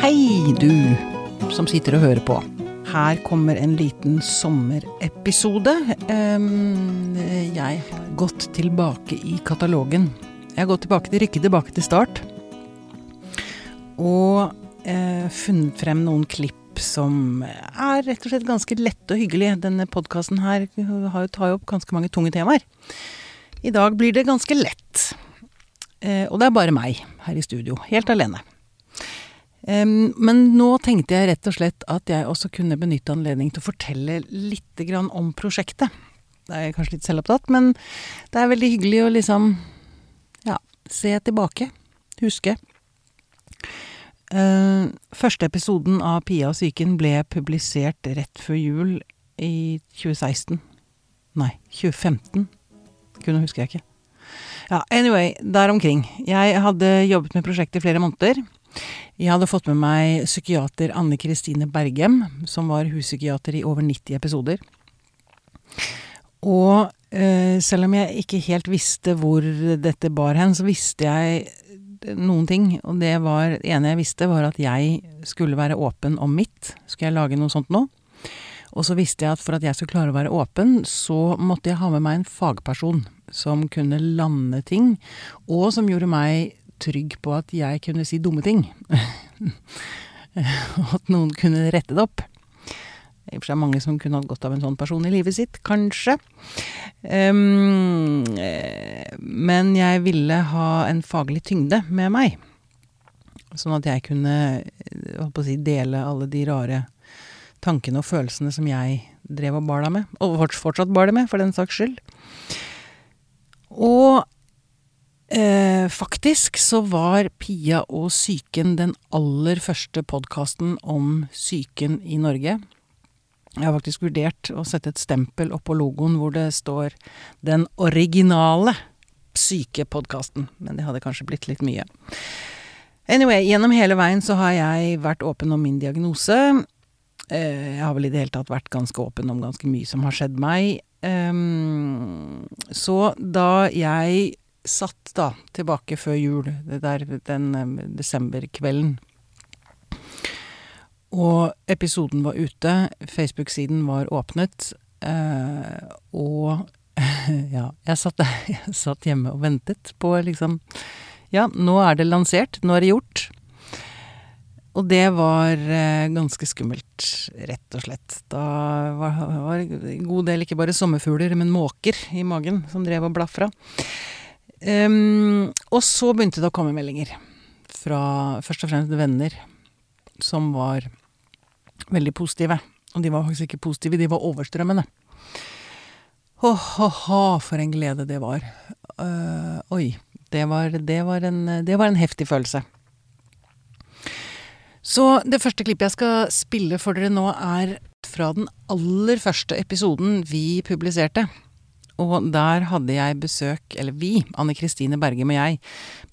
Hei, du som sitter og hører på. Her kommer en liten sommerepisode. Jeg har gått tilbake i katalogen. Jeg har gått tilbake til Rykke tilbake til start. Og eh, funnet frem noen klipp som er rett og slett ganske lette og hyggelige. Denne podkasten her tar jo opp ganske mange tunge temaer. I dag blir det ganske lett. Eh, og det er bare meg her i studio, helt alene. Men nå tenkte jeg rett og slett at jeg også kunne benytte anledning til å fortelle litt om prosjektet. Det er kanskje litt selvopptatt, men det er veldig hyggelig å liksom ja, se tilbake. Huske. Eh, første episoden av Pia og psyken ble publisert rett før jul i 2016. Nei, 2015. Kunne husker jeg ikke. Ja, anyway, der omkring. Jeg hadde jobbet med prosjektet i flere måneder. Jeg hadde fått med meg psykiater Anne Kristine Bergem, som var huspsykiater i over 90 episoder. Og eh, selv om jeg ikke helt visste hvor dette bar hen, så visste jeg noen ting. Og det var, det ene jeg visste, var at jeg skulle være åpen om mitt. Skulle jeg lage noe sånt nå? Og så visste jeg at for at jeg skulle klare å være åpen, så måtte jeg ha med meg en fagperson som kunne lande ting, og som gjorde meg trygg på at jeg kunne si dumme ting. Og at noen kunne rette det opp. I og for seg mange som kunne hatt godt av en sånn person i livet sitt, kanskje. Um, men jeg ville ha en faglig tyngde med meg. Sånn at jeg kunne eh, si, dele alle de rare tankene og følelsene som jeg drev og bar deg med. Og fortsatt bar det med, for den saks skyld. Og Eh, faktisk så var Pia og psyken den aller første podkasten om psyken i Norge. Jeg har faktisk vurdert å sette et stempel oppå logoen hvor det står 'Den originale psykepodkasten', men det hadde kanskje blitt litt mye. Anyway, gjennom hele veien så har jeg vært åpen om min diagnose. Eh, jeg har vel i det hele tatt vært ganske åpen om ganske mye som har skjedd meg. Um, så da jeg satt da tilbake før jul, det der, den um, desemberkvelden. Og episoden var ute, Facebook-siden var åpnet, eh, og ja, jeg satt, jeg satt hjemme og ventet på liksom Ja, nå er det lansert, nå er det gjort. Og det var eh, ganske skummelt, rett og slett. Da var, var en god del ikke bare sommerfugler, men måker i magen som drev og blafra. Um, og så begynte det å komme meldinger fra først og fremst venner som var veldig positive. Og de var faktisk ikke positive, de var overstrømmende. Ho-ho-ho, for en glede det var. Uh, oi. Det var, det, var en, det var en heftig følelse. Så det første klippet jeg skal spille for dere nå, er fra den aller første episoden vi publiserte. Og der hadde jeg besøk, eller vi, Anne Kristine Bergem og jeg,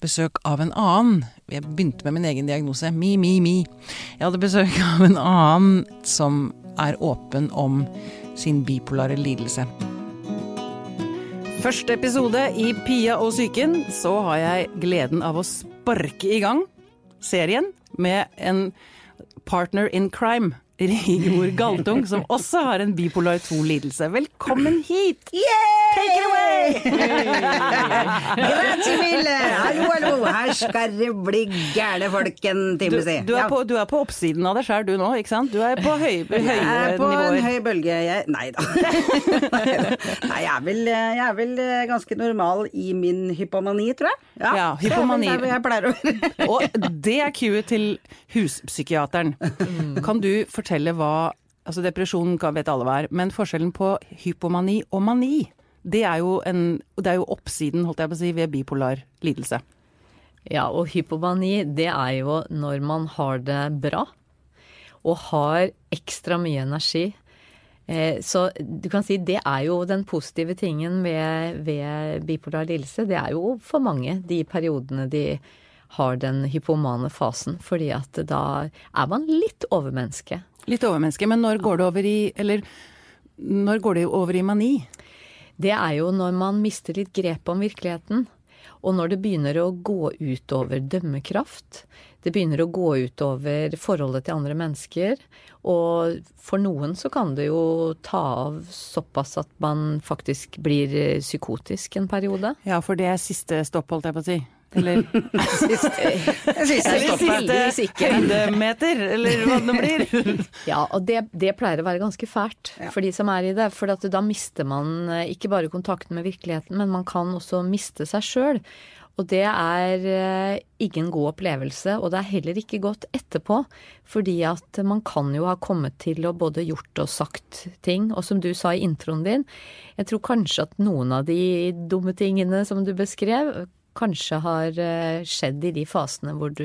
besøk av en annen. Jeg begynte med min egen diagnose. Mi, mi, mi. Jeg hadde besøk av en annen som er åpen om sin bipolare lidelse. Første episode i Pia og psyken, så har jeg gleden av å sparke i gang serien med en partner in crime. Rigmor Galtung, som også har en bipolar 2-lidelse. Velkommen hit! Yeah! Take it away! Grazie mille! Hallo, hallo! Her skal det bli gærne folk en Du, time, si. du, er på, du er på oppsiden av deg sjøl du nå, ikke sant? Du er på høy, nivåer. Jeg er på en høy bølge, jeg Nei da. Nei, jeg er, vel, jeg er vel ganske normal i min hypomani, tror jeg. Ja, hypomani. Det er vel jeg pleier å være. Og det er cue til huspsykiateren. Kan du fortelle hva Altså depresjon vet alle hva er, men forskjellen på hypomani og mani, det er jo, en, det er jo oppsiden, holdt jeg på å si, ved bipolar lidelse. Ja, og hypomani, det er jo når man har det bra og har ekstra mye energi. Eh, Så du kan si det er jo den positive tingen ved, ved bipolar lidelse. Det er jo for mange de periodene de har den hypomane fasen, fordi at da er man litt overmenneske. Litt overmenneske. Men når går det over i Eller når går det over i mani? Det er jo når man mister litt grepet om virkeligheten. Og når det begynner å gå utover dømmekraft. Det begynner å gå utover forholdet til andre mennesker. Og for noen så kan det jo ta av såpass at man faktisk blir psykotisk en periode. Ja, for det er siste stopp, holdt jeg på å si. Eller heldigvis ikke. høydemeter, eller hva det blir. Ja, og det, det pleier å være ganske fælt for de som er i det. For at da mister man eh, ikke bare kontakten med virkeligheten, men man kan også miste seg sjøl. Og det er eh, ingen god opplevelse, og det er heller ikke godt etterpå. Fordi at man kan jo ha kommet til å både gjort og sagt ting. Og som du sa i introen din, jeg tror kanskje at noen av de dumme tingene som du beskrev, kanskje har eh, skjedd i de fasene hvor du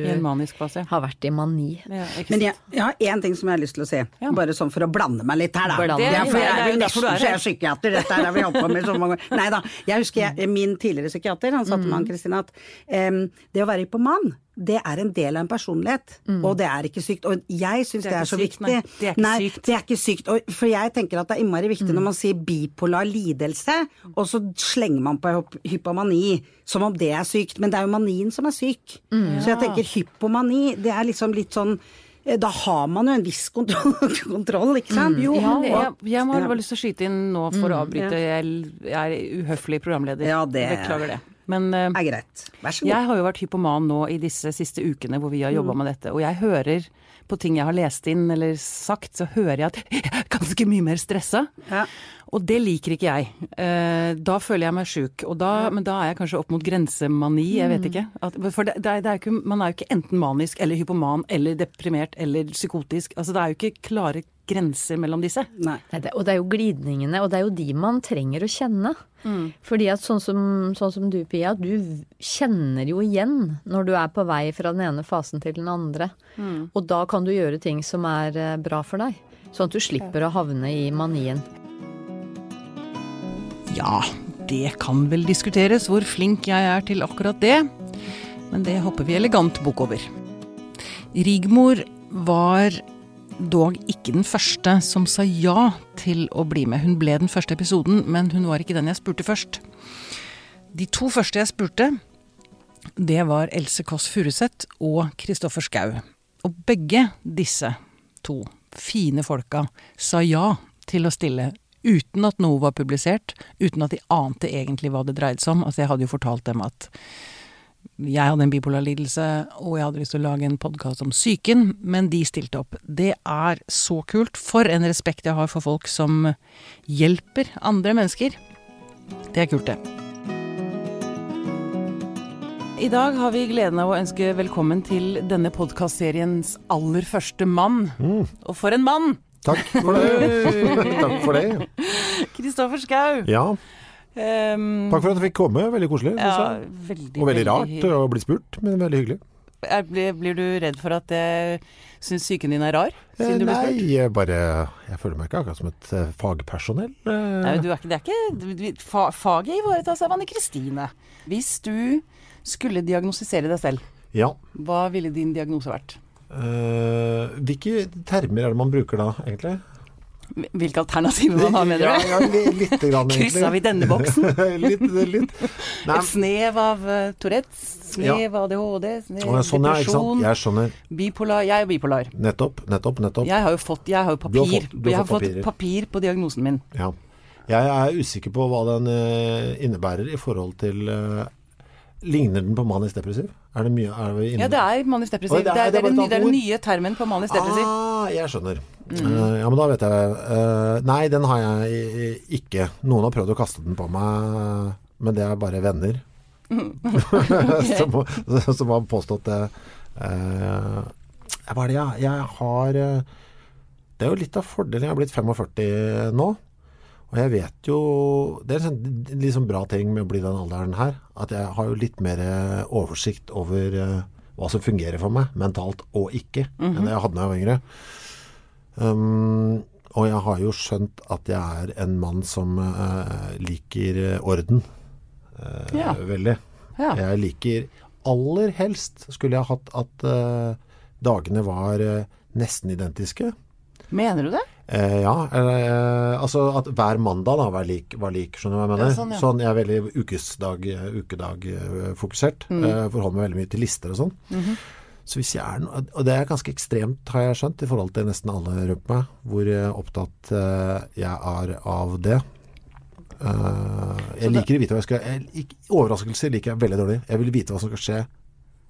fase. har vært i mani. Ja, Men jeg, jeg har én ting som jeg har lyst til å si, Ja. bare sånn for å blande meg litt her, da. Blande. Det er, for jeg er jo nesten er så jeg er psykiater, dette her har vi holdt på med så mange ganger. Nei da. Jeg husker jeg, min tidligere psykiater, han sa til Mm. meg, Kristina, at um, det å være hypoman det er en del av en personlighet, og det er ikke sykt. Og jeg syns Mm. Det det, er så sykt, viktig. nei. Det er ikke nei, sykt. Mm. det er ikke sykt. Og, for jeg tenker at det er innmari viktig når man sier bipolar lidelse, og så slenger man på hyp- hypomani som om det er sykt. Men det er jo manien som er syk. Mm. Så jeg tenker hypomani, det er liksom litt sånn eh, da har man jo en viss kontroll, kontroll ikke sant? Jo, Ja, jeg, jeg må bare lyst til å skyte inn nå for å avbryte. Jeg, jeg er uhøflig programleder. Ja, det- Beklager det. Men eh, er greit. Vær så god. jeg har jo vært hypoman nå i disse siste ukene hvor vi har jobba med dette. Og jeg hører på ting jeg har lest inn eller sagt, så hører jeg at jeg er ganske mye mer stressa. Ja. Og det liker ikke jeg. Eh, da føler jeg meg sjuk. Men da er jeg kanskje opp mot grensemani, jeg vet ikke. At, for det, det er, det er ikke, man er jo ikke enten manisk eller hypoman eller deprimert eller psykotisk. Altså det er jo ikke klare grenser mellom disse. Nei. Nei, det, og det er jo glidningene, og det er jo de man trenger å kjenne. Fordi at sånn som, sånn som du, Pia, du kjenner jo igjen når du er på vei fra den ene fasen til den andre. Og da kan du gjøre ting som er eh, bra for deg. Sånn at du slipper å havne i manien. Ja, det kan vel diskuteres hvor flink jeg er til akkurat det. Men det hopper vi elegant bukk over. Rigmor var dog ikke den første som sa ja til å bli med. Hun ble den første episoden, men hun var ikke den jeg spurte først. De to første jeg spurte, det var Else Kåss Furuseth og Kristoffer Schou. Og begge disse to fine folka sa ja til å stille uten at noe var publisert, uten at de ante egentlig hva det dreide seg om. Altså, jeg hadde jo fortalt dem at jeg hadde en bipolar lidelse, og jeg hadde lyst til å lage en podkast om psyken, men de stilte opp. Det er så kult. For en respekt jeg har for folk som hjelper andre mennesker. Det er kult, det. I dag har vi gleden av å ønske velkommen til denne podkastseriens aller første mann. Og for en mann! Takk for det. Takk for det. Kristoffer Schou. Ja, Um, takk for at jeg fikk komme. Veldig koselig. Ja, veldig, Og veldig rart å bli spurt, men veldig hyggelig. Er, blir, blir du redd for at jeg syns psyken din er rar? Eh, du Nei, jeg bare Jeg føler meg ikke akkurat som et eh, fagpersonell. Eh, Nei, du er ikke, det er ikke du- du- fa, Faget ivaretas av Anne Kristine. Hvis du skulle diagnostisere deg selv, Ja. hva ville din diagnose vært? Eh, hvilke termer er det man bruker da, egentlig? Hvilke alternativer man har, mener du? ja, litt grann, egentlig. Kryssa vi denne boksen? litt, litt. Et snev av uh, Tourettes, snev av ADHD, snev av ja, sånn, ja, depresjon, Jeg skjønner. bipolar. Jeg er bipolar. Nettopp, nettopp, nettopp. Jeg har jo fått, jeg har jo Du har papir. fått- har jeg har fått papirer. papir på diagnosen min. Ja. Jeg er usikker på hva den eh, innebærer i forhold til eh, Ligner den på manisk depressiv? Er det mye er det? Ja, det er manisk depressiv. Oi, det, er, det, er bare det er den nye termen på manisk depressiv. Ah, jeg skjønner. Eh, ja, men da vet jeg. uh, nei, den har jeg ikke. Noen har prøvd å kaste den på meg, men det er bare venner. som, som har påstått det. Uh, er det jeg, jeg har eh, Det er jo litt av fordelen. Jeg har blitt 45 nå. Og jeg vet jo Det er en sånn, sånn bra ting med å bli den alderen her. At jeg har jo litt mer eh, oversikt over eh, hva som fungerer for meg, mentalt og ikke, enn det jeg hadde da jeg var yngre. Um, og jeg har jo skjønt at jeg er en mann som uh, liker orden uh, Ja. veldig. Ja. Jeg liker aller helst skulle jeg hatt at uh, dagene var nesten identiske. Mener du det? Eh, ja, eh, altså at hver mandag da var lik, var lik skjønner du hva jeg mener? Ja, sånn, ja. jeg er veldig ukesdag, ukedag-fokusert. Mm. Eh, forholder meg veldig mye til lister og sånn. Mhm. Så hvis jeg er, og det er ganske ekstremt, har jeg skjønt, i forhold til nesten alle rundt meg, hvor eh, opptatt eh, jeg er av det. Eh, jeg liker å vite hva jeg skal jeg, Overraskelser liker jeg veldig dårlig. Jeg vil vite hva som skal skje.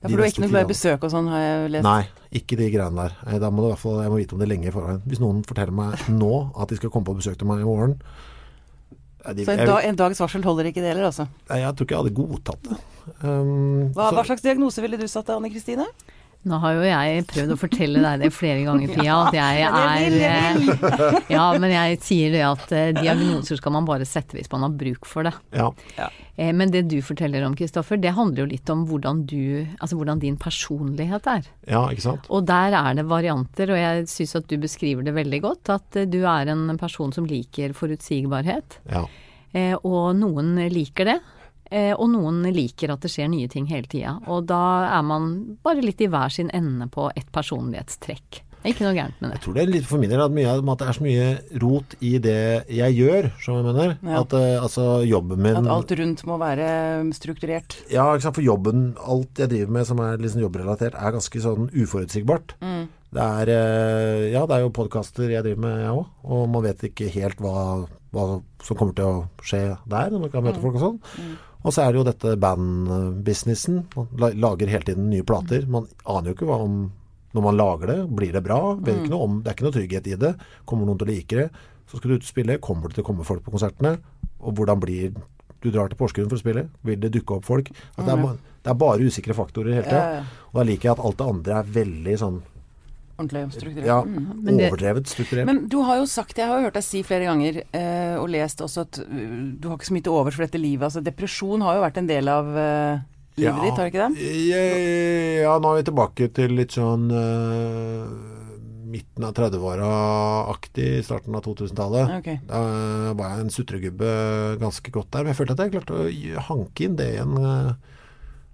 Ja, for du er ikke noe glad i besøk og sånn, har jeg lest. Nei, ikke de greiene der. Eh, Da må du i hvert fall, jeg må vite om det lenge i forveien. Hvis noen forteller meg nå at de skal komme på besøk til meg i morgen eh, de, Så en, dag, en dags varsel holder ikke det heller, altså. jeg, jeg tror ikke jeg hadde godtatt det. Um, Hva, hva slags diagnose ville du satt deg, Anne Kristine? Nå har jo jeg prøvd å fortelle deg det flere ganger, Pia, at jeg er eh, Ja, men jeg sier det at eh, diagnoser skal man bare sette hvis man har bruk for det. ja, Eh, Men det du forteller om, Kristoffer, det handler jo litt om hvordan du Altså hvordan din personlighet er. ja, ikke sant? Og der er det varianter, og jeg syns at du beskriver det veldig godt. At eh, du er en person som liker forutsigbarhet. Ja. Eh, og noen liker det. Eh, og noen liker at det skjer nye ting hele tida. Og da er man bare litt i hver sin ende på et personlighetstrekk. Det er Ikke noe gærent med det. Jeg tror det er litt for min del at, mye, at det er så mye rot i det jeg gjør, som jeg mener. Ja. At eh, altså jobben min At alt rundt må være strukturert. Ja, ikke sant. For jobben, alt jeg driver med som er liksom jobbrelatert, er ganske sånn uforutsigbart. Mm. Det er eh, Ja, det er jo podkaster jeg driver med, jeg òg. Og man vet ikke helt hva, hva som kommer til å skje der, når man kan Mm. møte folk og sånn. Og så er det jo dette bandbusinessen. Man lager hele tiden nye plater. Man aner jo ikke hva om Når man lager det, blir det bra? Vet ikke noe om, det er ikke noe trygghet i det. Kommer noen til å like det? Så skal du ut og spille. Kommer det til å komme folk på konsertene? Og hvordan blir Du drar til Porsgrunn for å spille. Vil det dukke opp folk? Det, er, det er bare usikre faktorer hele tida. Og da liker jeg at alt det andre er veldig sånn Ordentlig strukturert. ja, men det- overdrevet strukturert. Men du har jo sagt, jeg har hørt deg si flere ganger, eh, og lest også at uh, du har ikke så mye til overs for dette livet. Altså depresjon har jo vært en del av eh, livet ditt, har ikke det? Ja, ja, nå er vi tilbake til litt sånn eh, midten av 30-åra-aktig, starten av 2000-tallet. Okay. Da var jeg en sutregubbe ganske godt der. Men jeg følte at jeg klarte å hanke inn det igjen. en eh,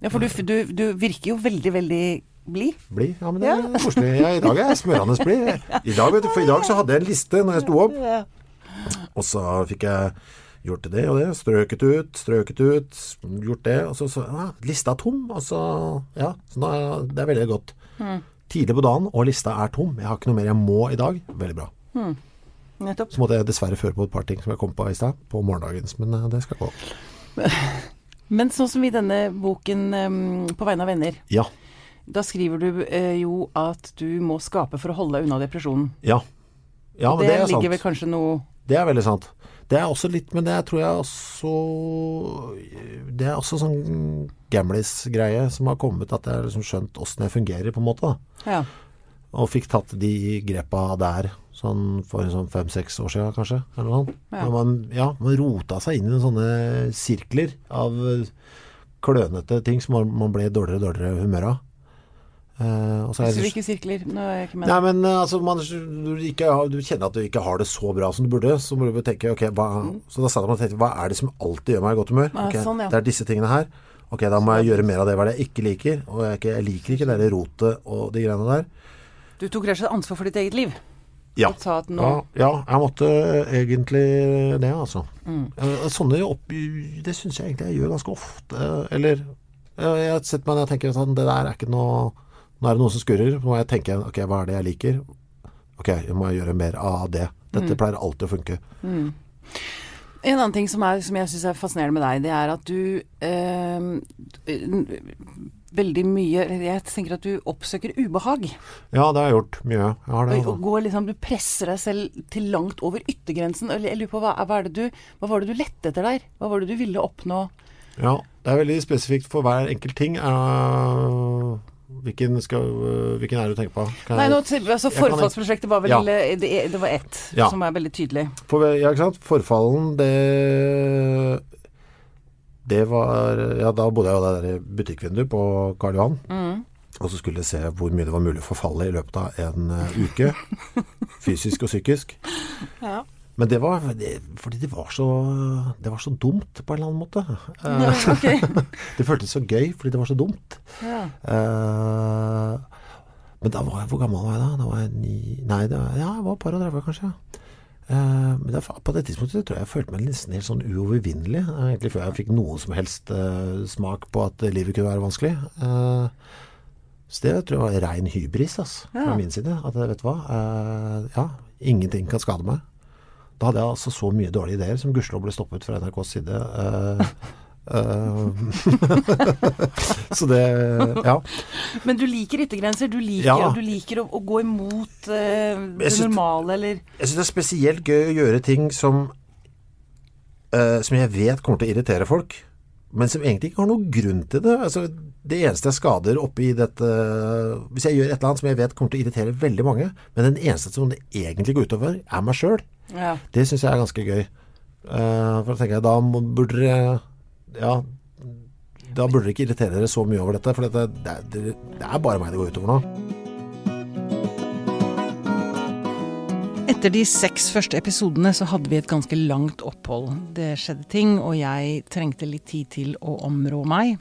Ja, for du, du, du virker jo veldig, veldig blid. Bli. Ja, men det er koselig. Ja, I dag er jeg smørende blid. I dag, vet du, for i dag så hadde jeg en liste når jeg sto opp. Og så fikk jeg gjort det og det. Strøket ut, strøket ut, gjort det. Og så, så ja, lista tom. Og så, ja, så da, det er veldig godt. Tidlig på dagen, og lista er tom. Jeg har ikke noe mer jeg må i dag. Veldig bra. Nettopp. Så måtte jeg dessverre føre på et par ting som jeg kom på i stad, på morgendagens, men eh, det skal gå. Men sånn som i denne boken um, 'På vegne av venner', Ja. Da skriver du eh, jo at du må skape for å holde deg unna depresjonen. Ja. Ja, men det, det, er sant. ligger vel kanskje noe Det er veldig sant. Det er også litt, men det tror jeg også Det er også sånn gamlis-greie som har kommet, at jeg har liksom skjønt åssen jeg fungerer, på en måte. Ja. Og fikk tatt de grepa der sånn for sånn fem-seks år siden, kanskje. Eller noe sånt. Ja. Man, ja, man rota seg inn i sånne sirkler av klønete ting som man, ble dårligere og dårligere humør av. Eh, og er Så jeg- hvilke sirkler? Nå er jeg ikke med. Nei, men eh, altså, man, du, ikke, du kjenner at du ikke har det så bra som du burde, så må du tenke ok, hva, Så da satt jeg meg tenkte, hva er det som alltid gjør meg i godt humør? Ah, okay, sånn, ja. Det er disse tingene her. Ok, da må jeg gjøre mer av det. Hva det jeg ikke liker? Og jeg, ikke, jeg liker ikke det rotet og de greiene der. Du tok rett og slett ansvar for ditt eget liv. Ja. Nå Ja, ja, jeg måtte egentlig det, altså. Mm. Eh, Sånne opp, Det syns jeg egentlig jeg gjør ganske ofte. Eller eh, jeg har sett meg når jeg tenker sånn Det der er ikke noe Nå er det noe som skurrer. Nå må jeg tenke Ok, hva er det jeg liker? Ok, jeg må gjøre mer av det. Dette pleier alltid å funke. En annen ting som, er, som jeg syns er fascinerende med deg, det er at du eh, Veldig mye Jeg tenker at du oppsøker ubehag. Ja, det har jeg gjort mye. Jeg har det, Og, altså. og går liksom, du presser deg selv til langt over yttergrensen. Jeg lurer på hva, hva, det du, hva var det du lette etter der? Hva var det du ville oppnå? Ja, det er veldig spesifikt for hver enkelt ting. Eh, hvilken, skal, hvilken er det du tenker på? Kan Nei, nå, altså Forfallsprosjektet var vel Ja. det, det var ett Ja. som er veldig tydelig. For, ja, ikke sant? Forfallen, det Det var Ja, da bodde jeg jo der i butikkvinduet på Karl Johan. Mm. Og så skulle jeg se hvor mye det var mulig å forfalle i løpet av en eh, uke. fysisk og psykisk. Ja. Men det var det, fordi det var så Det var så dumt på en eller annen måte. Ja, okay. det føltes så gøy fordi det var så dumt. Ja. Uh, Men da var jeg, hvor gammel var jeg da? Da var jeg ni Nei, det var, ja, jeg var et par og 30 kanskje. Ja. Eh, men det, på det tidspunktet tror jeg jeg følte meg nesten helt sånn uovervinnelig. eh, Egentlig før jeg fikk noen som helst uh, smak på at livet kunne være vanskelig. Så det tror jeg var rein hybris altså, fra min side. At vet du hva, ja, ingenting kan skade meg. Da hadde jeg altså så mye dårlige ideer som gudskjelov ble stoppet fra NRKs side. Uh, så det Ja. Men du liker yttergrenser. Du liker, Ja. du liker å, å gå imot uh, det synes- normale, eller Jeg syns det er spesielt gøy å gjøre ting som uh, Som jeg vet kommer til å irritere folk, men som egentlig ikke har noen grunn til det. Altså, det eneste jeg skader oppi dette Hvis jeg gjør et eller annet som jeg vet kommer til å irritere veldig mange, men den eneste som det egentlig går utover, er meg sjøl, ja. det syns jeg er ganske gøy. Uh, for da tenker jeg da burde dere Ja, da burde dere ikke irritere dere så mye over dette, for dette, det, det, det er bare meg det går utover nå. Etter de seks første episodene så hadde vi et ganske langt opphold. Det skjedde ting, og jeg trengte litt tid til å områ meg.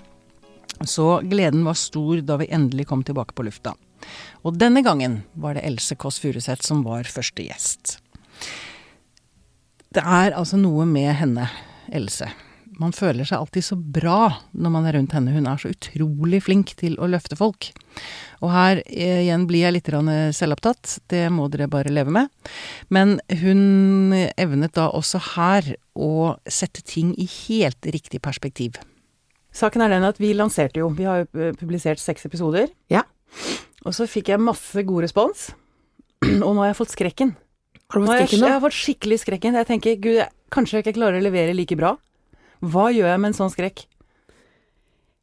Så gleden var stor da vi endelig kom tilbake på lufta. Og denne gangen var det Else Kåss Furuseth som var første gjest. Det er altså noe med henne, Else. Man føler seg alltid så bra når man er rundt henne. Hun er så utrolig flink til å løfte folk. Og her eh, igjen blir jeg litt eh, selvopptatt. Det må dere bare leve med. Men hun evnet da også her å sette ting i helt riktig perspektiv. Saken er den at vi lanserte jo Vi har jo eh, publisert seks episoder. Ja. Og så fikk jeg masse god respons. Og nå har jeg fått skrekken. Har du fått skrekken nå? jeg har fått skikkelig skrekken. Jeg tenker gud, jeg, kanskje jeg ikke klarer å levere like bra. Hva gjør jeg med en sånn skrekk?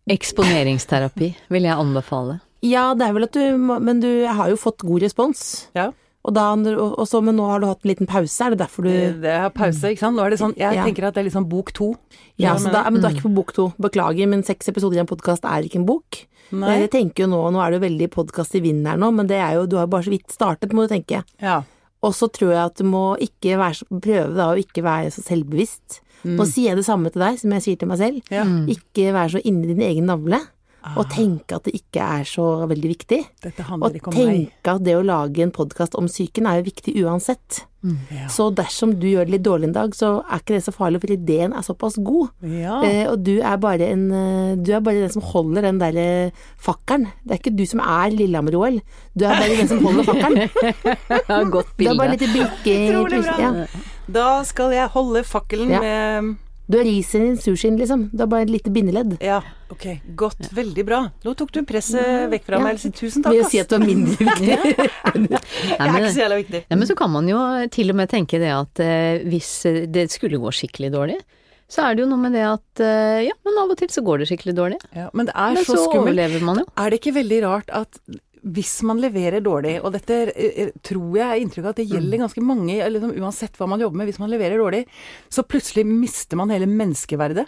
Eksponeringsterapi vil jeg anbefale. Ja, det er vel at du må Men du har jo fått god respons. Ja. Og da, og, og så, men nå har du hatt en liten pause, er det derfor du Det er pause, ikke sant. Nå er det sånn Jeg Ja. tenker at det er liksom bok to. Ja, så da, men du er ikke på bok to. Beklager, men seks episoder i en podkast er ikke en bok. Nei. Jeg tenker jo nå, nå er det jo veldig podkast i vinden her nå, men det er jo, du har jo bare så vidt startet, må du tenke. Ja. Og så tror jeg at du må ikke være, prøve da å ikke være så selvbevisst. Nå sier jeg det samme til deg som jeg sier til meg selv. Ja. Ikke være så inni din egen navle, og tenke at det ikke er så veldig viktig. Dette Og ikke om meg. tenke at det å lage en podkast om psyken er jo viktig uansett. Ja. Så dersom du gjør det litt dårlig en dag, så er ikke det så farlig, for ideen er såpass god. Ja. Eh, og du er bare en eh, Du er bare den som holder den derre fakkelen. Det er ikke du som er Lillehammer-OL. Du er bare den som holder fakkelen. Godt Du er bare bilde. litt brikke i ja. Da skal jeg holde fakkelen Ja. med Du er risen i sushien, liksom. Du er bare et lite bindeledd. Ja, ok. Godt. Veldig bra. Nå tok du presset vekk fra Ja. meg, Else. Tusen takk, Ved å si at du er mindre viktig. Jeg er ikke så jævla viktig. nei, men så kan man jo til og med tenke det at eh, hvis det skulle gå skikkelig dårlig, så er det jo noe med det at eh, ja, men av og til så går det skikkelig dårlig. Ja, men det er Men så så skummelt. overlever man jo. Er det ikke veldig rart at hvis man leverer dårlig, og dette tror jeg er inntrykk av at det gjelder ganske mange, liksom, uansett hva man jobber med, hvis man leverer dårlig, så plutselig mister man hele menneskeverdet.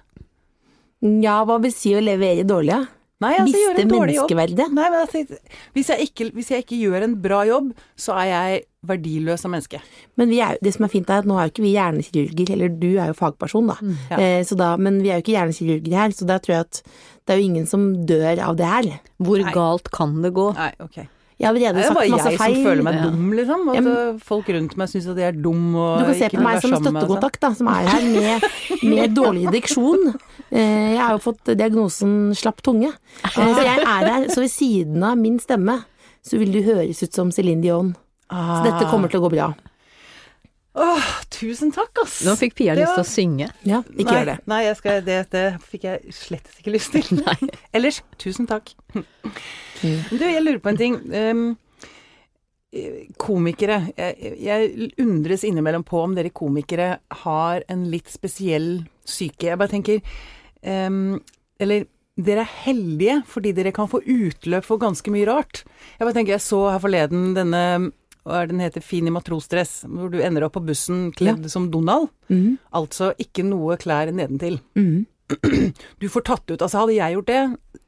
Ja, hva vil si å levere dårlig, ja? Nei, altså, gjøre gjør en dårlig jobb. Nei, men altså, hvis, jeg ikke, hvis jeg ikke gjør en bra jobb, så er jeg verdiløs som menneske. Men vi er, det som er fint er at nå er jo ikke vi hjernekirurger, eller du er jo fagperson, da. ja. eh, så da men vi er jo ikke hjernekirurger her, så da tror jeg at det er jo ingen som dør av det her. Hvor Nei. galt kan det gå? Nei, ok. Jeg har allerede Det er jo sagt bare jeg feil. som føler meg dum, liksom. At jeg, øh, folk rundt meg syns at jeg er dum og Du kan se på meg som en altså. støttekontakt, da, som er her med, med dårlig diksjon. Eh, Jeg har jo fått diagnosen slapp tunge. Eh, Så jeg er her, så ved siden av min stemme så vil du høres ut som Céline Dion. Så dette kommer til å gå bra. Åh, tusen takk, ass! Nå fikk Pia var... lyst til å synge. Ja, ikke nei, gjør det. Nei, jeg skal, det, det fikk jeg slett ikke lyst til. Ellers, tusen takk. Du, jeg lurer på en ting. Um, komikere. Jeg, jeg undres innimellom på om dere komikere har en litt spesiell syke. Jeg bare tenker um, Eller dere er heldige fordi dere kan få utløp for ganske mye rart. Jeg bare tenker, jeg så her forleden denne den heter, Fin i matrosdress, hvor du ender opp på bussen kledd som Donald. Mhm, Altså ikke noe klær nedentil. mhm. Du får tatt ut Altså hadde jeg gjort det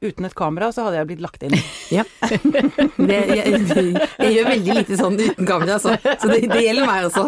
uten et kamera, så hadde jeg blitt lagt inn. Ja. Det, jeg, jeg gjør veldig lite sånn uten kamera, så, så det, det gjelder meg også.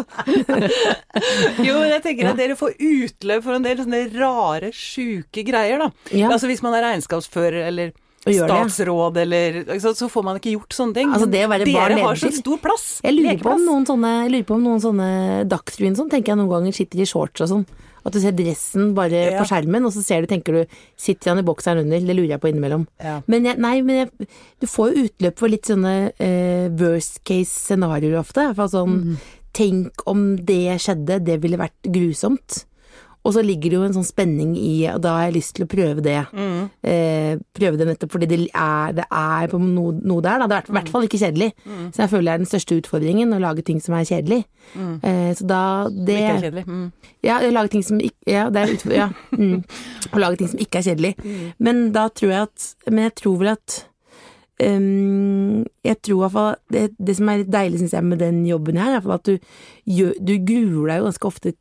Jo, men jeg tenker at dere får utløp for en del sånne rare, sjuke greier, da. Ja. Altså hvis man er regnskapsfører eller. Statsråd eller så, så får man ikke gjort sånne ting. Altså, det å være Dere har så stor plass. Jeg lurer på om noen sånne, jeg lurer på om noen sånne Dagsrevyen sånn, tenker jeg noen ganger sitter i shorts og sånn. At du ser dressen bare Ja. på skjermen, og så ser du, tenker du, sitter han i bokseren under? Det lurer jeg på innimellom. Ja. Men jeg, nei, men jeg, du får jo utløp for litt sånne uh, worst case scenarioer ofte. For sånn, mm. tenk om det skjedde, det ville vært grusomt. Og så ligger det jo en sånn spenning i, og da har jeg lyst til å prøve det. Mm. Eh, prøve det nettopp fordi det er, det er på noe, noe der, da. Det er i hvert fall ikke kjedelig. Mm. Så jeg føler det er den største utfordringen, å lage ting som er kjedelig. Eh, så da det Ikke er kjedelig. Mm. ja, å lage ting som ikke Ja, det er utfor, ja. Mm. Å lage ting som ikke er kjedelig. Men da tror jeg at Men jeg tror vel at Um, Jeg tror i hvert fall det, det som er litt deilig, syns jeg, med den jobben her, er at du, gjør, du gruer deg jo ganske ofte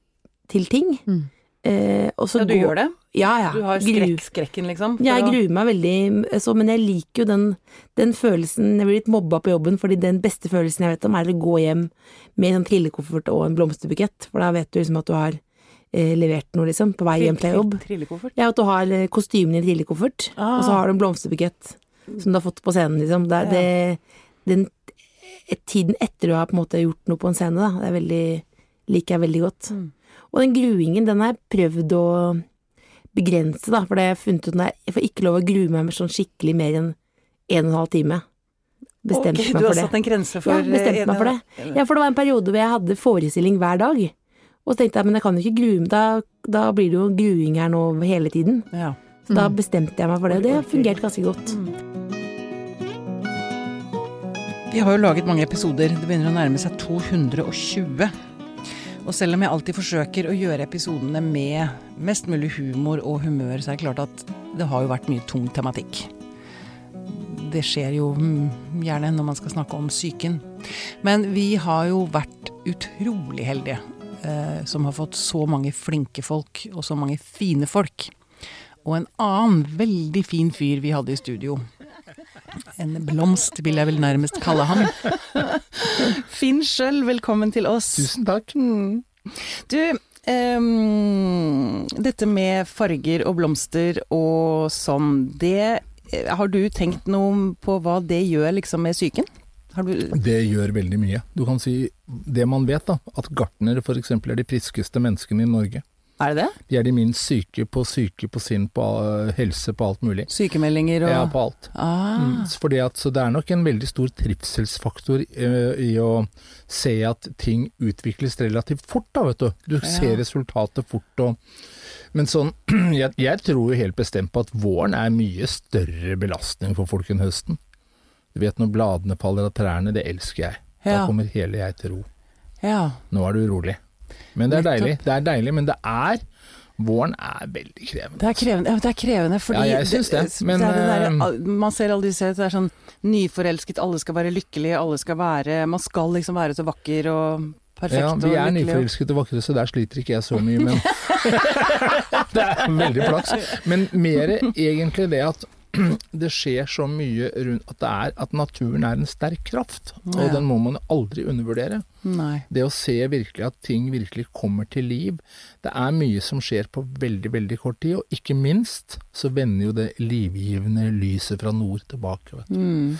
til ting. Mm. Eh, Ja, du gjør det? Ja, ja. Du har skrekk, skrekken, liksom? ja, jeg gruer meg veldig, så, men jeg liker jo den, den følelsen Jeg blir litt mobba på jobben, fordi den beste følelsen jeg vet om, er å gå hjem med en trillekoffert og en blomsterbukett, for da vet du liksom at du har eh, levert noe, liksom, på vei hjem fra jobb. Trillekoffert? Ja, at du har eh, kostymen i en trillekoffert, Ah. og så har du en blomsterbukett som du har fått på scenen, liksom. Det, er- det, den tiden etter du har på en måte gjort noe på en scene, da, det veldig, liker jeg veldig godt. Mm. Og den gruingen, den har jeg prøvd å begrense, da, for det har jeg funnet ut at jeg får ikke lov å grue meg med sånn skikkelig mer enn en og en halv time. Bestemte Ok, meg du har satt en grense for Ja, bestemte en, meg for det. Ja, for det var en periode hvor jeg hadde forestilling hver dag. Og så tenkte jeg, men jeg kan jo ikke grue meg, da, da blir det jo gruing her nå hele tiden. Ja. Så da bestemte jeg meg for det, og det har fungert ganske godt. Vi har jo laget mange episoder. Det begynner å nærme seg 220. Og selv om jeg alltid forsøker å gjøre episodene med mest mulig humor og humør, så er det klart at det har jo vært mye tung tematikk. Det skjer jo mm, gjerne når man skal snakke om psyken. Men vi har jo vært utrolig heldige eh, som har fått så mange flinke folk, og så mange fine folk. Og en annen veldig fin fyr vi hadde i studio. En blomst, vil jeg vel nærmest kalle ham. Finn sjøl, velkommen til oss. Tusen takk. Mm. Du, um, dette med farger og blomster og sånn, det eh, Har du tenkt noe på hva det gjør liksom med psyken? Har du Det gjør veldig mye. Du kan si det man vet, da. At gartnere f.eks. er de friskeste menneskene i Norge. Er det det? De er de minst syke på syke, på sinn, på uh, helse, på alt mulig. Sykemeldinger og Ja, på alt. ah, Mm, fordi at, så det er nok en veldig stor trivselsfaktor eh, i å se at ting utvikles relativt fort, da, vet du. Du Ja. ser resultatet fort og Men sånn, jeg, jeg tror jo helt bestemt på at våren er mye større belastning for folk enn høsten. Du vet når bladene faller av trærne, det elsker jeg. Da kommer hele jeg til ro. Ja. Nå er du urolig. Men det er deilig. Det er deilig, men det er Våren er veldig krevende. Det er krevende, ja, det er krevende fordi Ja, jeg synes det, men, det det der, eh, Man ser aldri disse det er sånn nyforelsket, alle skal være lykkelige, alle skal være Man skal liksom være så vakker og perfekt Ja, vi er nyforelsket og vakre, så der sliter ikke jeg så mye, men Det er veldig flaks. Men mer egentlig det at det skjer så mye rundt at, det er, at naturen er en sterk kraft, og den må man aldri undervurdere. Nei. Det å se virkelig at ting virkelig kommer til liv. Det er mye som skjer på veldig, veldig kort tid, og ikke minst så vender jo det livgivende lyset fra nord tilbake. Vet du. Mm.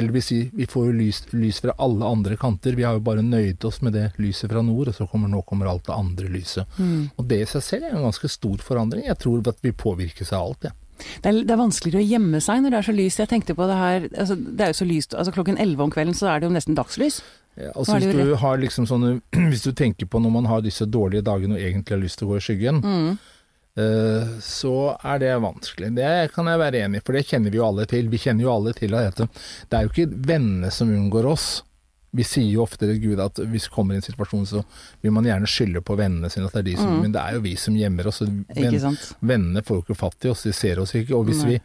Eller vil si, vi får jo lys, lys fra alle andre kanter. Vi har jo bare nøyd oss med det lyset fra nord, og så kommer nå kommer alt det andre lyset. Mm. Og det i seg selv er en ganske stor forandring. Jeg tror at vi påvirkes av alt, jeg. Det, er, det er vanskeligere å gjemme seg når det er så lyst. Jeg tenkte på det her altså, Det er jo så lyst altså Klokken 11 om kvelden så er det jo nesten dagslys. Ja, altså hvis du har liksom sånne Hvis du tenker på når man har disse dårlige dagene og egentlig har lyst til å gå i skyggen, Mm. eh, så er det vanskelig. Det kan jeg være enig i, for det kjenner vi jo alle til. Vi kjenner jo alle til at det, det er jo ikke vennene som unngår oss. Vi sier jo ofte til Gud at hvis vi kommer i en situasjon, så vil man gjerne skylde på vennene sine. At det er de som, Mm. Men det er jo vi som gjemmer oss. men venn- Vennene får jo ikke fatt i oss, de ser oss ikke. Og hvis Nei. vi,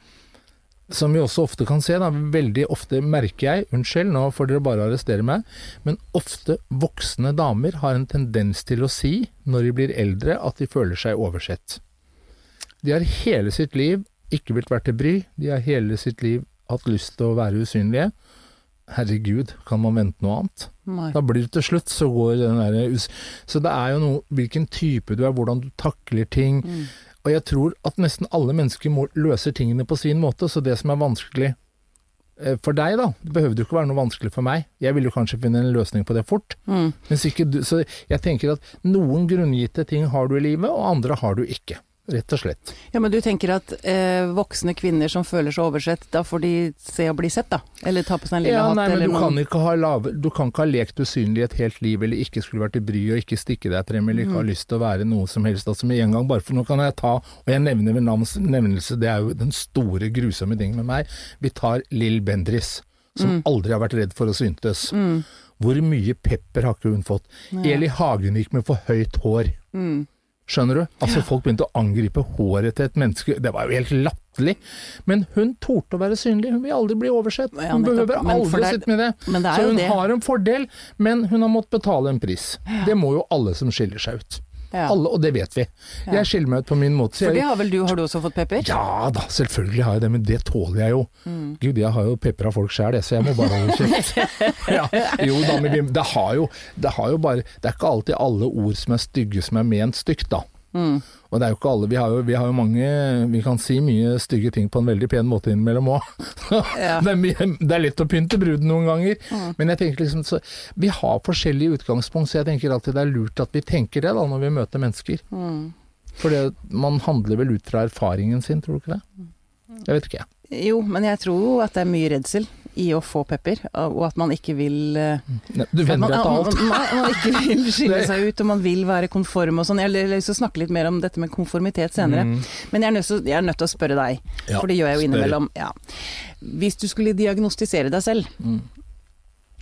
som vi også ofte kan se, da, veldig ofte merker jeg, unnskyld, nå får dere bare arrestere meg, men ofte voksne damer har en tendens til å si, når de blir eldre, at de føler seg oversett. De har hele sitt liv ikke blitt vært til bry, de har hele sitt liv hatt lyst til å være usynlige. Herregud, kan man vente noe annet? Nei. Da blir det til slutt, så går den der. Så det er jo noe Hvilken type du er, hvordan du takler ting. Mm. Og jeg tror at nesten alle mennesker må, løser tingene på sin måte, så det som er vanskelig eh, for deg, da, det behøvde jo ikke være noe vanskelig for meg. Jeg ville jo kanskje finne en løsning på det fort. Ikke du, så jeg tenker at noen grunngitte ting har du i livet, og andre har du ikke. Rett og slett. Ja, men du tenker at eh, voksne kvinner som føler seg oversett, da får de se og bli sett, da? Eller ta på seg en lille Ja, hatt, nei, men du kan, ha lave, du kan ikke ha lekt usynlig et helt liv, eller ikke skulle vært i bry og ikke stikke deg frem, eller ikke ha lyst til å være noe som helst. Altså med en gang, bare for nå kan jeg ta, og jeg nevner ved navns nevnelse, det er jo den store grusomme tingen med meg. Vi tar Lill Bendris, som aldri har vært redd for å syntes. Hvor mye pepper har ikke hun fått? Eli Hagen gikk med for høyt hår. Skjønner du? Altså Folk begynte å angripe håret til et menneske. Det var jo helt latterlig. Men hun torde å være synlig. Hun vil aldri bli oversett. Hun ja, behøver aldri å sitte med det. det Så hun det. har en fordel, men hun har måttet betale en pris. Det må jo alle som skiller seg ut. Ja. Alle, og det vet vi. Jeg skiller meg ut på min måte. For det har vel du, har du også fått pepper? ja da, selvfølgelig har jeg det, men det tåler jeg jo. Mm. Gud, jeg har jo pepra folk sjæl, så jeg må bare holde kjeft. ja, jo da, men det har jo, det har jo bare Det er ikke alltid alle ord som er stygge som er ment stygt, da. Mm. Og det er jo ikke alle, vi har jo, vi har jo mange Vi kan si mye stygge ting på en veldig pen måte innimellom òg. Ja. det, det er lett å pynte bruden noen ganger. Mm. Men jeg tenker liksom så, vi har forskjellige utgangspunkt, så jeg tenker alltid det er lurt at vi tenker det da når vi møter mennesker. Mm. For det, man handler vel ut fra erfaringen sin, tror du ikke det? Jeg vet ikke. jeg. Jo, men jeg tror jo at det er mye redsel i å få pepper, og at man ikke vil eh, Du vender etter deg til alt. man, man, man ikke vil skille seg ut, og man vil være konform og sånn. Jeg har lyst til å snakke litt mer om dette med konformitet senere. Mm. Men jeg er, til, jeg er nødt til å spørre deg, Ja, for det gjør jeg jo innimellom. Ja. Hvis du skulle diagnostisere deg selv, Mm.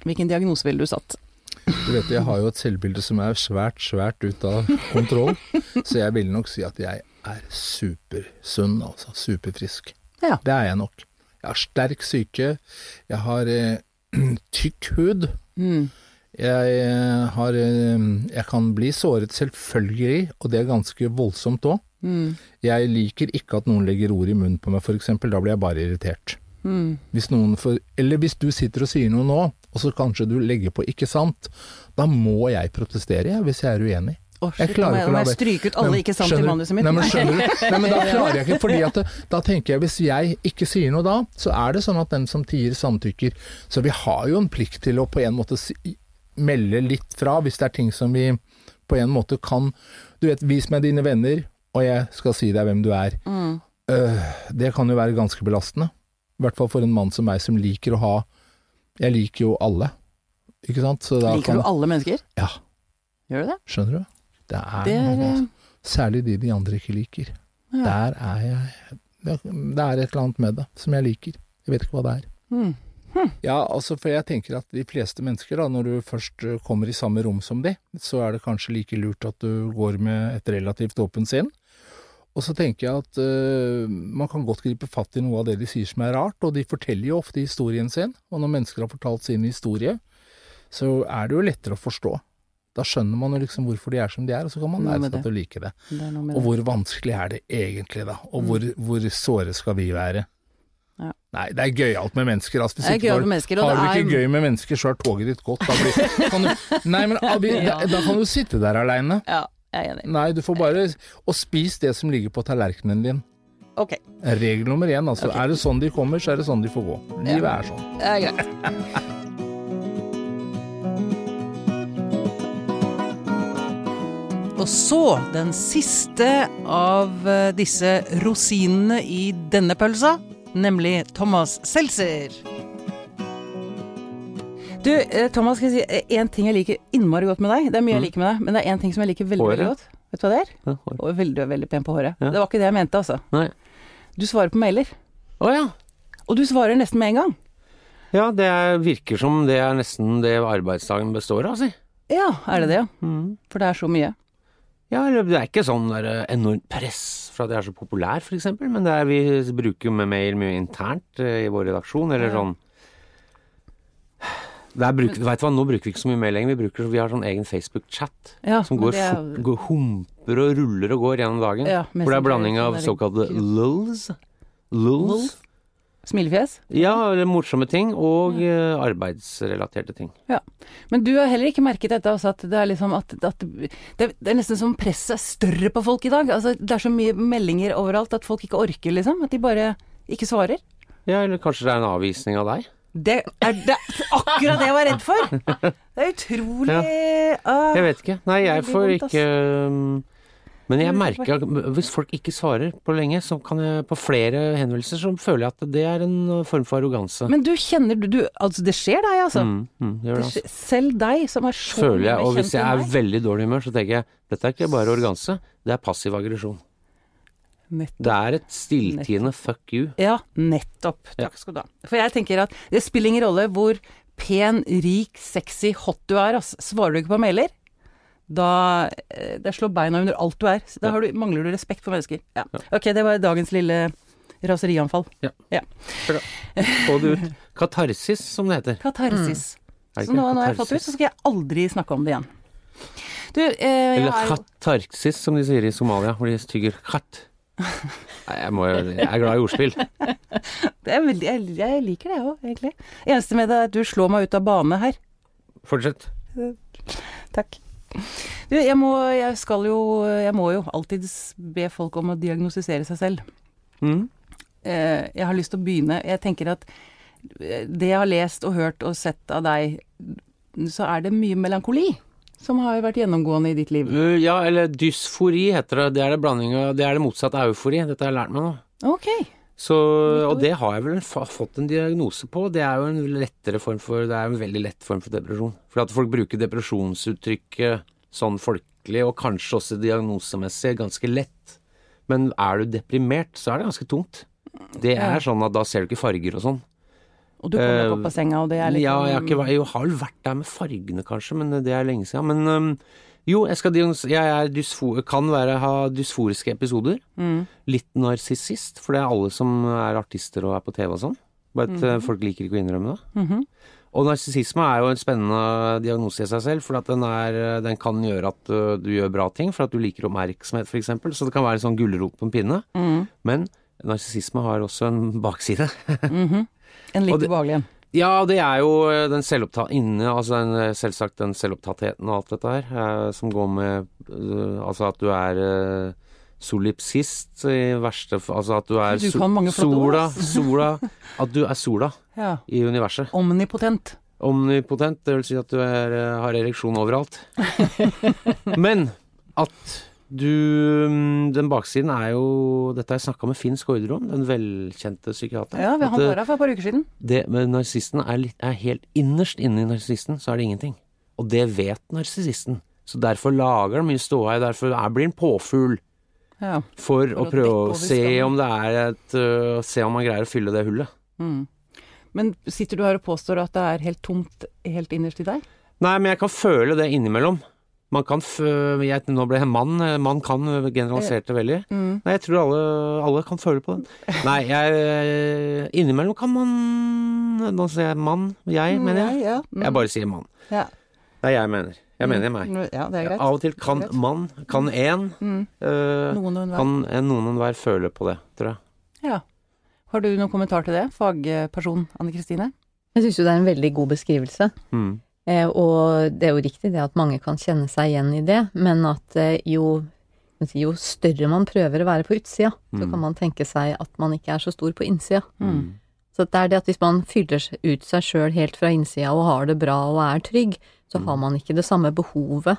hvilken diagnose ville du satt? Du vet, jeg har jo et selvbilde som er svært, svært ute av kontroll. så jeg vil nok si at jeg er supersunn, altså. Superfrisk. Ja. Det er jeg nok. Jeg har sterk syke. Jeg har eh, tykk hud. Mm. Jeg eh, har eh, Jeg kan bli såret, selvfølgelig, og det er ganske voldsomt òg. Mm. Jeg liker ikke at noen legger ord i munnen på meg, f.eks. Da blir jeg bare irritert. Mm. Hvis for, eller hvis du sitter og sier noe nå, og så kanskje du legger på 'ikke sant', da må jeg protestere jeg, hvis jeg er uenig. Å, Jeg klarer ikke å la være. stryke ut alle Nei, ikke sant i manuset mitt. Nei, men skjønner du? Nei, men da klarer jeg ikke, fordi at det, da tenker jeg hvis jeg ikke sier noe da, så er det sånn at den som tier samtykker. Så vi har jo en plikt til å på en måte melde litt fra hvis det er ting som vi på en måte kan Du vet, vis meg dine venner, og jeg skal si deg hvem du er. Mm. Uh, det kan jo være ganske belastende. I hvert fall for en mann som meg, som liker å ha Jeg liker jo alle, ikke sant? Liker kan, du alle mennesker? Ja, Gjør du det? skjønner du? Det er, Det er noe, eh. Særlig de de andre ikke liker. ja. Der er jeg det, det er et eller annet med det som jeg liker. Jeg vet ikke hva det er. Mm. Ja, altså for jeg tenker at de fleste mennesker, da, når du først eh, kommer i samme rom som de, så er det kanskje like lurt at du går med et relativt åpent sinn. Og så tenker jeg at uh, man kan godt gripe fatt i noe av det de sier som er rart, og de forteller jo ofte historien sin, og når mennesker har fortalt sin historie, så er det jo lettere å forstå. Da skjønner man jo liksom hvorfor de er som de er, og så kan man lære seg til å like det. Det Og det. hvor vanskelig er det egentlig, da? Og hvor, hvor såre skal vi være? Ja. Nei, det er gøyalt med mennesker. Altså, Det er gøy med mennesker, har du du er- ikke gøy med mennesker, så er toget ditt godt. Da, blir, kan du, nei, men Abi, da, da kan du sitte der aleine. Ja, jeg er enig. Nei, du får bare Og spis det som ligger på tallerkenen din. Ok, Regel nummer én, altså. Okay. Er det sånn de kommer, så er det sånn de får gå. Livet er sånn. det er greit. Og så den siste av eh, disse rosinene i denne pølsa, nemlig Thomas Seltzer. Du, eh, Thomas, skal jeg si én ting jeg liker innmari godt med deg. Det er mye jeg liker med deg, men det er én ting som jeg liker veldig, veldig godt. Vet du hva det er? Ja, hår. Og veldig, veldig pen på håret. Ja. Det var ikke det jeg mente, altså. Nei. Du svarer på mailer. Å ja. Og du svarer nesten med en gang. Ja, det er, virker som det er nesten det arbeidsdagen består av, si. Ja, er det det? ja? Mm. For det er så mye. Ja, det er ikke sånn der eh, enormt press for at jeg er så populær, eksempel, men det er, vi bruker jo med mail mye internt eh, i vår redaksjon, eller sånn der vet du hva, Nå bruker vi ikke så mye mail lenger, vi, bruker, vi har sånn egen Facebook-chat Ja, som går, er- fort, går humper og ruller og går gjennom dagen. Ja, hvor det er blanding av Messenger, såkalte sånn lulls. Lulls. Smilefjes? Ja, eller morsomme ting, og ja. arbeidsrelaterte ting. Ja. Men du har heller ikke merket dette, også, at det er liksom at, at det, det er nesten som presset er større på folk i dag. Altså, det er så mye meldinger overalt at folk ikke orker, liksom. At de bare ikke svarer. Ja, eller kanskje det er en avvisning av deg? Det er det, akkurat det jeg var redd for! Det er utrolig ja. Jeg vet ikke. Nei, jeg får ikke um, Men jeg er merker at hvis folk ikke svarer på lenge, så kan jeg på flere henvendelser, så føler jeg at det er en uh, form for arroganse. Men du kjenner du, du Altså, det skjer deg, altså. mm, mm, det Det altså. selv deg, som er så Føler jeg, og hvis jeg er veldig dårlig humør, så tenker jeg dette er ikke bare arroganse, det er passiv aggresjon. Nettopp. Det er et stilltiende fuck you. Ja, nettopp. Takk skal du ha. For jeg tenker at det spiller ingen rolle hvor pen, rik, sexy, hot du er, ass. Svarer du ikke på mailer, da eh, Det slår beina under alt du er. Da har du, mangler du respekt for mennesker. Ja. Ok, det var dagens lille raserianfall. Få det ut. Katarsis, som det heter. Katarsis. Mm. Så nå, nå har jeg fått det ut, så skal jeg aldri snakke om det igjen. Du, eh, Eller er katarsis, som de sier i Somalia, hvor de tygger katt. Nei, jeg, må, jeg er glad i ordspill. det er veldig, jeg, jeg liker det òg, egentlig. Eneste med det er at du slår meg ut av bane her. Fortsett. Takk. Du, jeg må, jeg skal jo Jeg må jo alltid be folk om å diagnostisere seg selv. Mm. Eh, jeg har lyst til å begynne Jeg tenker at eh, det jeg har lest og hørt og sett av deg, så er det mye melankoli som har vært gjennomgående i ditt liv. Ja, eller dysfori heter det. Det er det Det er det motsatte av eufori. Dette har jeg lært meg nå. Ok. Så, og det har jeg vel fått en diagnose på. Det er jo en lettere form for Det er en veldig lett form for depresjon. For at folk bruker depresjonsuttrykket sånn folkelig, og kanskje også diagnosemessig, ganske lett. Men er du deprimert, så er det ganske tungt. Det er sånn at da ser du ikke farger og sånn. Og du kommer Eh, opp av senga, og det er litt Ja, jeg har, sånn- ikke, jeg har vært der med fargene, kanskje, men det er lenge siden. Men jo, jeg, skal jeg dysfo kan være, ha dysforiske episoder. Mm. Litt narsissist, for det er alle som er artister og er på TV og sånn. Bare at mm. folk liker ikke å innrømme det. Mhm. Og narsissisme er jo en spennende diagnose i seg selv, for at den, er, øh, den kan gjøre at øh, du gjør bra ting, for at du liker oppmerksomhet f.eks. Så det kan være en sånn gulrot på en pinne. Mm. Men narsissisme har også en bakside. -hmm. En litt ubehagelig en. Ja, det er jo eh, den selvopptatt inne, altså den, eh, selvsagt den selvopptattheten og alt dette her, eh, som går med eh, Altså at du er eh, solipsist i verste. Altså at du er Du so- flotte ord, sola, sola At du er sola Ja. i universet. Omnipotent. Omnipotent, det vil si at du er, har ereksjon overalt. Men at du mm, Den baksiden er jo Dette har jeg snakka med Finn Skårderud om, den velkjente psykiateren. Ja, vi han var her for et par uker siden. det med narsisten er, er helt innerst inne i narsisten, så er det ingenting. Og det vet narsissisten. Så derfor lager han mye ståhei, derfor er, blir han påfugl. Ja. For, For å å prøve å se om det er et uh, Se om man greier å fylle det hullet. Mm. Men sitter du her og påstår at det er helt tomt helt innerst i deg? Nei, men jeg kan føle det innimellom. Man kan fø... Jeg, nå ble jeg mann. Man kan generalisert det veldig. Mm. Nei, jeg tror alle, alle kan føle på det. Nei, jeg Innimellom kan man Nå sier jeg mann. Jeg, mener jeg. Ja, mm. Jeg bare sier mann. ja. Det er jeg mener. Jeg mener meg. Ja, det er greit. Av og til kan mann, man, kan én, Mm. øh, Noen og enhver. kan noen og enhver føle på det, tror jeg. Ja. Har du noen kommentar til det, fagperson Anne Kristine? Jeg syns jo det er en veldig god beskrivelse. Mm. Eh, og det er jo riktig det at mange kan kjenne seg igjen i det, men at eh, jo, jo større man prøver å være på utsida, så Mm. kan man tenke seg at man ikke er så stor på innsida. Mm. Så det er det at hvis man fyller ut seg sjøl helt fra innsida og har det bra og er trygg, så har man ikke det samme behovet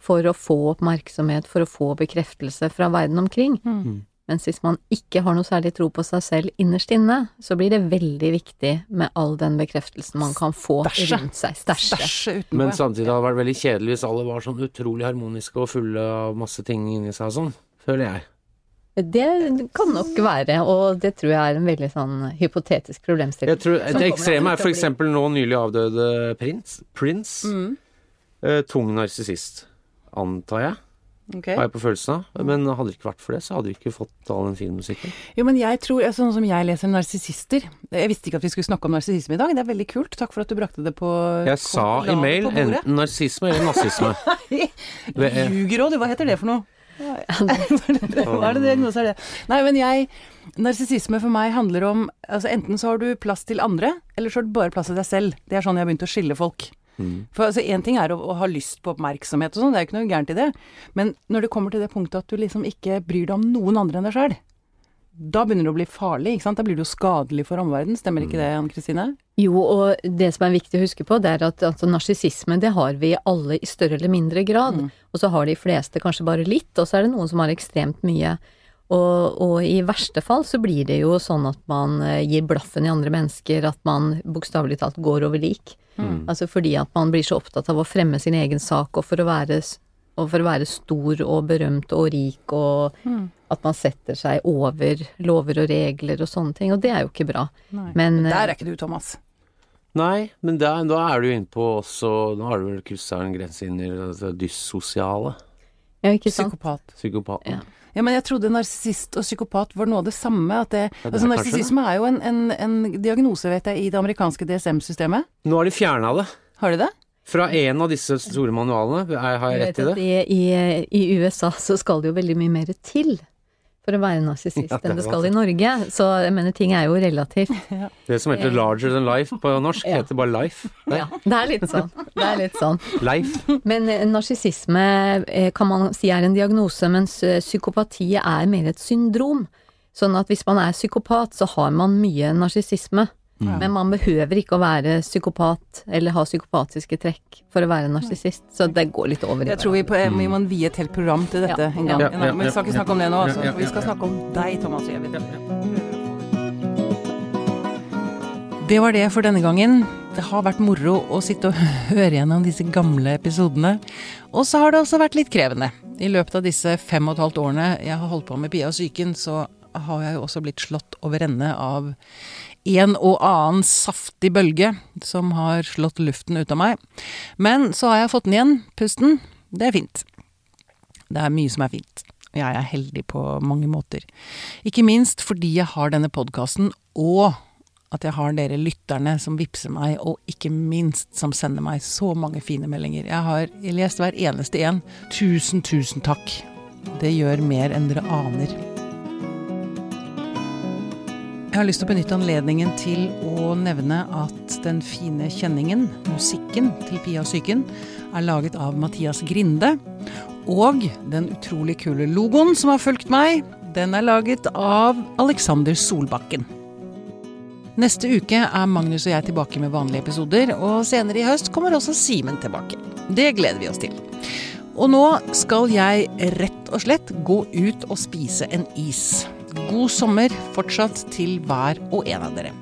for å få oppmerksomhet, for å få bekreftelse fra verden omkring. Mm. Mens hvis man ikke har noe særlig tro på seg selv innerst inne, så blir det veldig viktig med all den bekreftelsen man kan få Stasje. rundt seg. Stæsje. Men samtidig hadde det vært veldig kjedelig hvis alle var sånn utrolig harmoniske og fulle av masse ting inni seg og sånn, føler jeg. Det kan nok være, og det tror jeg er en veldig sånn hypotetisk problemstilling. jeg tror, det ekstreme er for eksempel nå nylig avdøde prins. Prins. Mm. Eh, tung narsissist, antar jeg, Ok. har jeg på følelsen av. Men hadde det ikke vært for det, så hadde vi ikke fått all den fine musikken. Jo, men jeg tror, sånn som jeg leser narsissister Jeg visste ikke at vi skulle snakke om narsissisme i dag. Det er veldig kult. Takk for at du brakte det på Jeg sa i mail enten narsisme eller nazisme. Ljuger òg, du. Hva heter det for noe? Hva er det diagnose er det? Nei, men jeg Narsissisme for meg handler om altså Enten så har du plass til andre, eller så har du bare plass til deg selv. Det er sånn jeg har begynt å skille folk. For altså Én ting er å, å ha lyst på oppmerksomhet og sånn, det er jo ikke noe gærent i det. Men når det kommer til det punktet at du liksom ikke bryr deg om noen andre enn deg sjøl, da begynner det å bli farlig. ikke sant? Da blir det jo skadelig for omverdenen. Stemmer ikke det, Ann Kristine? Jo, og det som er viktig å huske på, det er at altså, narsissisme det har vi alle i større eller mindre grad. Og så har de fleste kanskje bare litt, og så er det noen som har ekstremt mye. Og, og i verste fall så blir det jo sånn at man eh, gir blaffen i andre mennesker, at man bokstavelig talt går over lik. Altså fordi at man blir så opptatt av å fremme sin egen sak, og for å være, og for å være stor og berømt og rik, og at man setter seg over lover og regler og sånne ting, og det er jo ikke bra. Nei. Men eh, Der er ikke du, Thomas. Nei, men da, da er du inne på også Nå har du vel kryssa en grense inn i det dyssosiale. ja, ikke sant? Psykopat. Psykopaten. Ja. Ja, men jeg trodde narsissist og psykopat var noe av det samme. At det, Ja, det er altså, narsissisme er jo en, en, en diagnose, vet jeg, i det amerikanske DSM-systemet. Nå har de fjerna det. Har de det? Fra en av disse store manualene. Har jeg rett i det? i, i, I USA så skal det jo veldig mye mer til for å være narsissist Ja, enn det skal i Norge. Så jeg mener, ting er jo relativt. Det som heter larger than life på norsk, Ja. heter bare life. Det. Ja, det er litt sånn. Det er litt sånn. Life. Men eh, narsissisme eh, kan man si er en diagnose, mens eh, psykopati er mer et syndrom. Sånn at hvis man er psykopat, så har man mye narsissisme. Men man behøver ikke å være psykopat eller ha psykopatiske trekk for å være narsissist. Så det går litt over i Jeg tror vi, på, vi må vie et helt program til dette Ja, en gang. ja, ja, Men vi skal ikke snakke om det nå, altså. vi skal snakke om deg, Thomas Giæver. Det var det for denne gangen. Det har vært moro å sitte og høre gjennom disse gamle episodene. Og så har det også vært litt krevende. I løpet av disse fem og et halvt årene jeg har holdt på med Pia og psyken, så har jeg jo også blitt slått over ende av en og annen saftig bølge som har slått luften ut av meg. Men så har jeg fått den igjen, pusten. Det er fint. Det er mye som er fint. Jeg er heldig på mange måter. Ikke minst fordi jeg har denne podkasten, og at jeg har dere lytterne som vippser meg, og ikke minst som sender meg så mange fine meldinger. Jeg har lest hver eneste en. Tusen, tusen takk. Det gjør mer enn dere aner. Jeg har lyst til å benytte anledningen til å nevne at den fine kjenningen, musikken til Pia psyken, er laget av Mathias Grinde. Og den utrolig kule logoen som har fulgt meg, den er laget av Alexander Solbakken. Neste uke er Magnus og jeg tilbake med vanlige episoder, og senere i høst kommer også Simen tilbake. Det gleder vi oss til. Og nå skal jeg rett og slett gå ut og spise en is. God sommer fortsatt til hver og en av dere.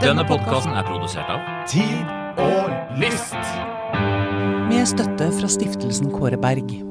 Denne podkasten er produsert av Tid og lyst. Med støtte fra stiftelsen Kåre Berg.